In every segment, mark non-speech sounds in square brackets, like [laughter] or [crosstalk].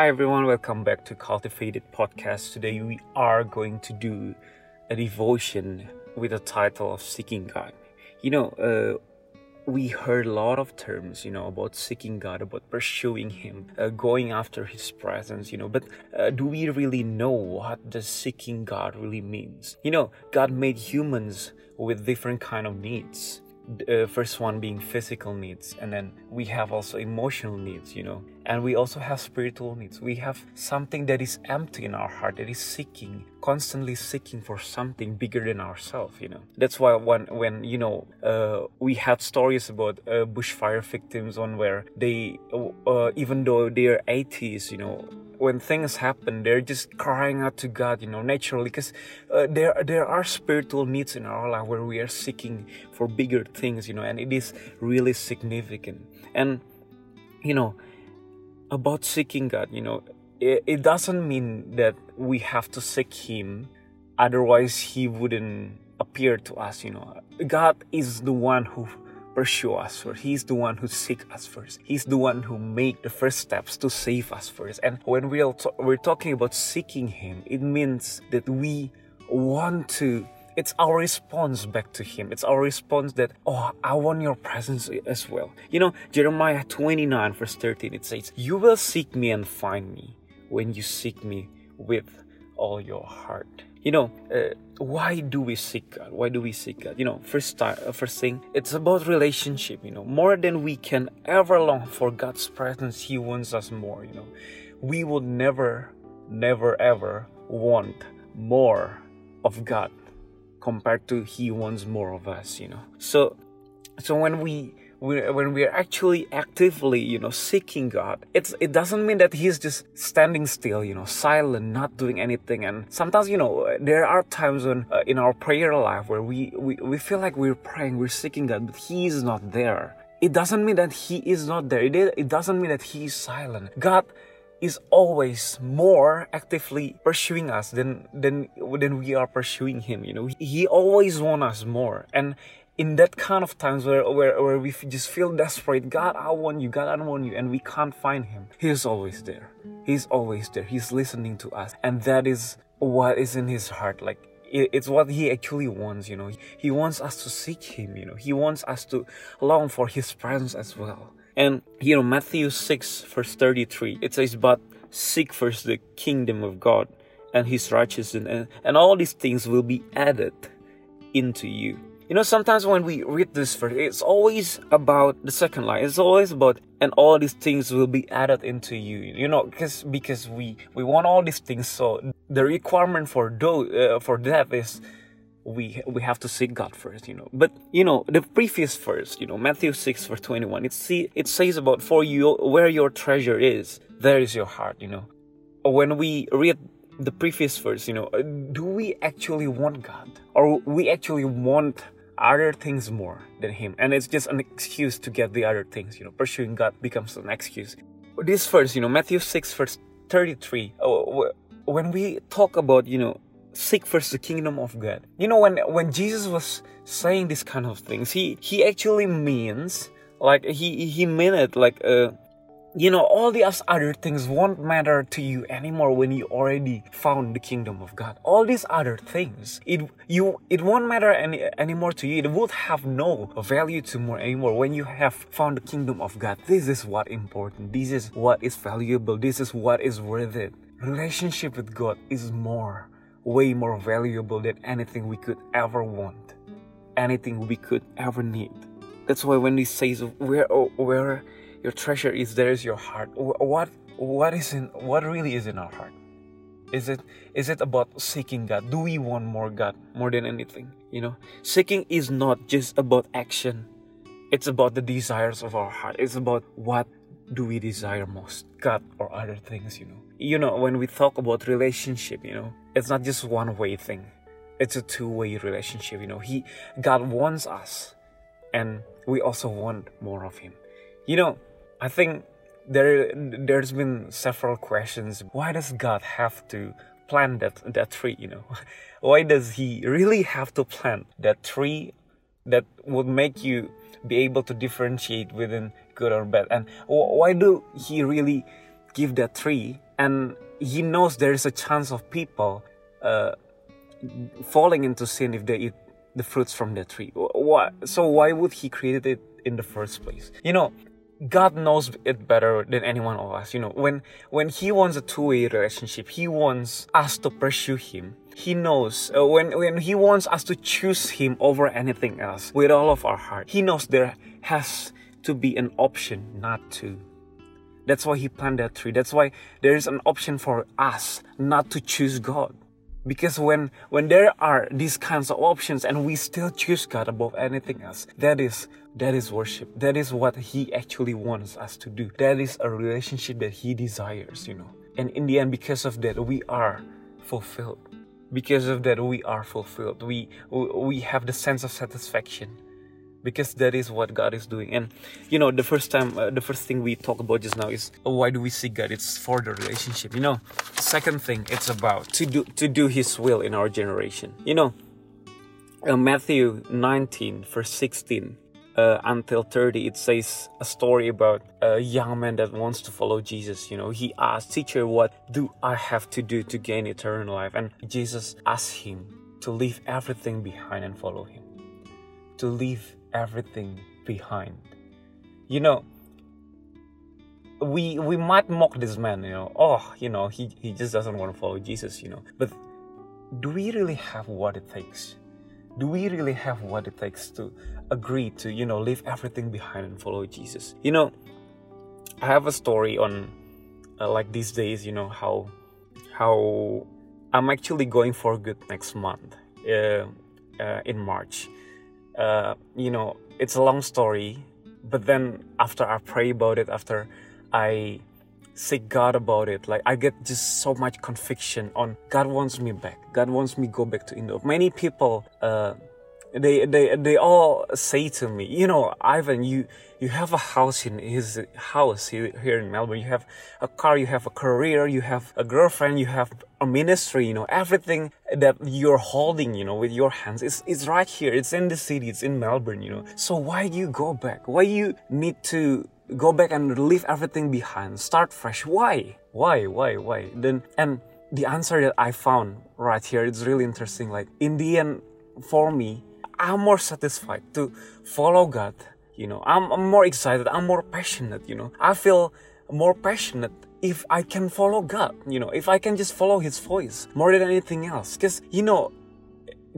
Hi everyone, welcome back to Cultivated Podcast. Today we are going to do a devotion with the title of Seeking God. You know, uh, we heard a lot of terms, you know, about seeking God, about pursuing Him, uh, going after His presence, you know. But uh, do we really know what the seeking God really means? You know, God made humans with different kind of needs uh, first one being physical needs and then we have also emotional needs you know? And we also have spiritual needs. We have something that is empty in our heart that is seeking constantly seeking for something bigger than ourselves you know? That's why when when you know uh, we had stories about uh, bushfire victims on where they uh, even though they're atheists you know when things happen, they're just crying out to God, you know, naturally, because uh, there there are spiritual needs in our life where we are seeking for bigger things, you know, and it is really significant. And you know, about seeking God, you know, it, it doesn't mean that we have to seek Him, otherwise He wouldn't appear to us. You know, God is the one who pursue us first. He's the one who seek us first. He's the one who make the first steps to save us first. And when we're, we're talking about seeking Him, it means that we want to it's our response back to him it's our response that oh i want your presence as well you know jeremiah 29 verse 13 it says you will seek me and find me when you seek me with all your heart you know uh, why do we seek god? Why do we seek god? You know first time uh, first thing it's about relationship you know. More than we can ever long for god's presence he wants us more you know. We would never never ever want more of god compared to he wants more of us you know. So so when we when we are actually actively, you know, seeking God, it's it doesn't mean that He's just standing still, you know, silent, not doing anything. And sometimes, you know, there are times when uh, in our prayer life where we, we we feel like we're praying, we're seeking God, but He is not there. It doesn't mean that He is not there. It, it doesn't mean that He is silent. God is always more actively pursuing us than than than we are pursuing him you know he always wants us more and in that kind of times where, where, where we just feel desperate, God, I want you, God, I want you, and we can't find Him, He's always there. He's always there. He's listening to us. And that is what is in His heart. Like, it's what He actually wants, you know. He wants us to seek Him, you know. He wants us to long for His presence as well. And, you know, Matthew 6, verse 33, it says, But seek first the kingdom of God and His righteousness, and, and all these things will be added into you. You know, sometimes when we read this verse, it's always about the second line. It's always about, and all these things will be added into you. You know, because because we we want all these things. So the requirement for do uh, for that is we we have to seek God first, you know. But you know, the previous verse, you know, Matthew six verse twenty one, it see it says about for you where your treasure is, there is your heart, you know. When we read the previous verse, you know, do we actually want God, or we actually want other things more than him and it's just an excuse to get the other things you know pursuing god becomes an excuse this verse you know matthew 6 verse 33 uh, when we talk about you know seek first the kingdom of god. You know when when jesus was saying these kind of things he he actually means like he he meant it like uh you know all the other things won't matter to you anymore when you already found the kingdom of god. All these other things it you it won't matter any anymore to you. It would have no value to more anymore when you have found the kingdom of god. This is what important. This is what is valuable. This is what is worth it. Relationship with god is more way more valuable than anything we could ever want anything we could ever need. That's why when he says where oh, where your treasure is there is your heart. What what is in what really is in our heart? Is it is it about seeking god? Do we want more god more than anything you know? Seeking is not just about action. It's about the desires of our heart. It's about what do we desire most? God or other things you know? You know when we talk about relationship you know it's not just one way thing. It's a two way relationship you know? He god wants us and we also want more of him. You know I think there there's been several questions. Why does God have to plant that that tree? You know, [laughs] why does He really have to plant that tree that would make you be able to differentiate within good or bad? And why do He really give that tree and he knows there is a chance of people uh, falling into sin if they eat the fruits from the tree. So why would he create it in the first place? You know, God knows it better than anyone of us. You know, when when He wants a two-way relationship, He wants us to pursue Him. He knows uh, when when He wants us to choose Him over anything else with all of our heart. He knows there has to be an option not to. That's why He planted that tree. That's why there is an option for us not to choose God. Because when when there are these kinds of options and we still choose god above anything else that is that is worship. That is what he actually wants us to do. That is a relationship that he desires you know. And in the end because of that we are fulfilled. Because of that we are fulfilled. We we have the sense of satisfaction because that is what God is doing. And you know, the first time, uh, the first thing we talk about just now is oh, why do we seek God? It's for the relationship. You know, second thing, it's about to do to do His will in our generation. You know, uh, Matthew 19 verse 16. Uh, until 30 it says a story about a young man that wants to follow jesus you know he asked teacher what do i have to do to gain eternal life and jesus asked him to leave everything behind and follow him to leave everything behind. You know, we we might mock this man, you know, oh, you know, he, he just doesn't want to follow Jesus, you know. But do we really have what it takes? Do we really have what it takes to agree to, you know, leave everything behind and follow Jesus? You know, I have a story on uh, like these days, you know, how how I'm actually going for good next month uh, uh, in March uh, you know, it's a long story, but then after I pray about it, after I seek God about it, like I get just so much conviction on God wants me back. God wants me go back to Indo. Many people, uh, they they they all say to me, you know, Ivan, you you have a house in his house here, in Melbourne. You have a car, you have a career, you have a girlfriend, you have a ministry. You know, everything that you're holding, you know, with your hands, is is right here. It's in the city. It's in Melbourne. You know, so why do you go back? Why you need to go back and leave everything behind? Start fresh. Why? Why? Why? Why? Then and the answer that I found right here, it's really interesting. Like in the end, for me, I'm more satisfied to follow God. You know, I'm, I'm more excited. I'm more passionate. You know, I feel more passionate if I can follow God. You know, if I can just follow His voice more than anything else. Because you know,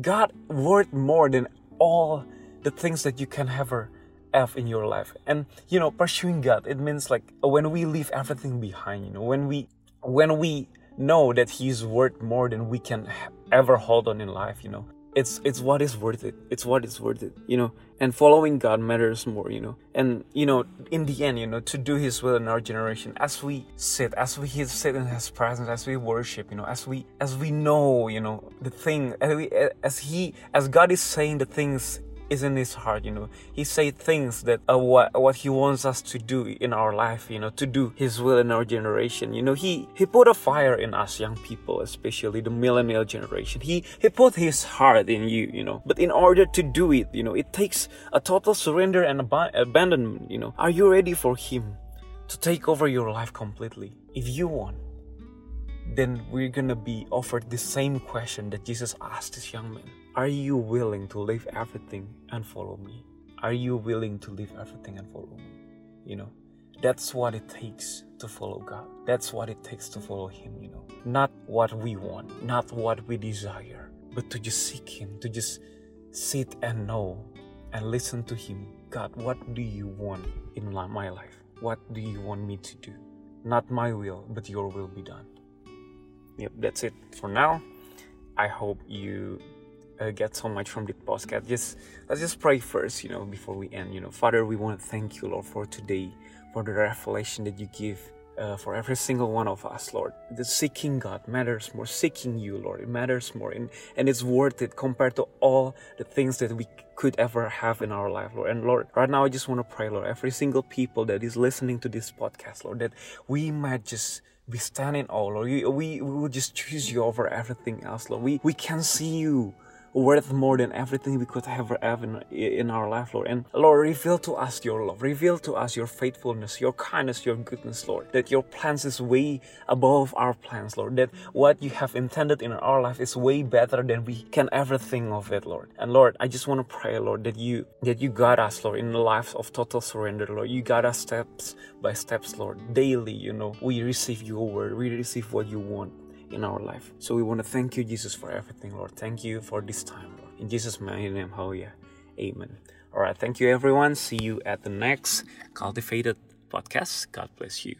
God worth more than all the things that you can ever have in your life. And you know, pursuing God, it means like when we leave everything behind. You know, when we when we know that He's worth more than we can ever hold on in life. You know, it's it's what is worth it. It's what is worth it you know? And following god matters more you know? And you know in the end you know to do his will in our generation as we sit as we sit in his presence as we worship you know as we as we know you know the thing as, we, as he as god is saying the things is in his heart you know? He say things that uh, what what he wants us to do in our life you know to do his will in our generation. You know he he put a fire in us young people especially the millennial generation. He he put his heart in you you know? But in order to do it you know it takes a total surrender and ab- abandonment you know? Are you ready for him to take over your life completely? If you want then we're gonna be offered the same question that Jesus asked this young man are you willing to leave everything and follow me? Are you willing to leave everything and follow me? You know, that's what it takes to follow God. That's what it takes to follow Him, you know. Not what we want, not what we desire, but to just seek Him, to just sit and know and listen to Him. God, what do you want in my life? What do you want me to do? Not my will, but your will be done. Yep, that's it for now. I hope you uh, get so much from the podcast. Just let's just pray first, you know, before we end. You know, Father, we want to thank you, Lord, for today, for the revelation that you give uh, for every single one of us, Lord. The seeking God matters more. Seeking you, Lord, it matters more, and and it's worth it compared to all the things that we could ever have in our life, Lord. And Lord, right now I just want to pray, Lord, every single people that is listening to this podcast, Lord, that we might just be standing all, Lord. We, we, we will just choose you over everything else, Lord. We, we can see you worth more than everything we could ever have in, in our life, Lord. And Lord, reveal to us your love, reveal to us your faithfulness, your kindness, your goodness, Lord. That your plans is way above our plans, Lord. That what you have intended in our life is way better than we can ever think of it, Lord. And Lord, I just want to pray, Lord, that you that you guide us, Lord, in the life of total surrender, Lord. You guide us steps by steps, Lord. Daily, you know, we receive your word, we receive what you want in our life. So we want to thank you, Jesus, for everything, Lord. Thank you for this time, Lord. In Jesus' mighty name, hallelujah. Amen. All right. Thank you, everyone. See you at the next Cultivated podcast. God bless you.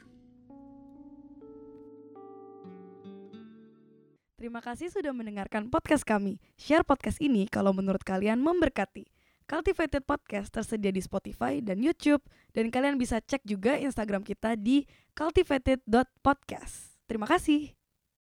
Terima kasih sudah mendengarkan podcast kami. Share podcast ini kalau menurut kalian memberkati. Cultivated Podcast tersedia di Spotify dan YouTube. Dan kalian bisa cek juga Instagram kita di cultivated.podcast. Terima kasih.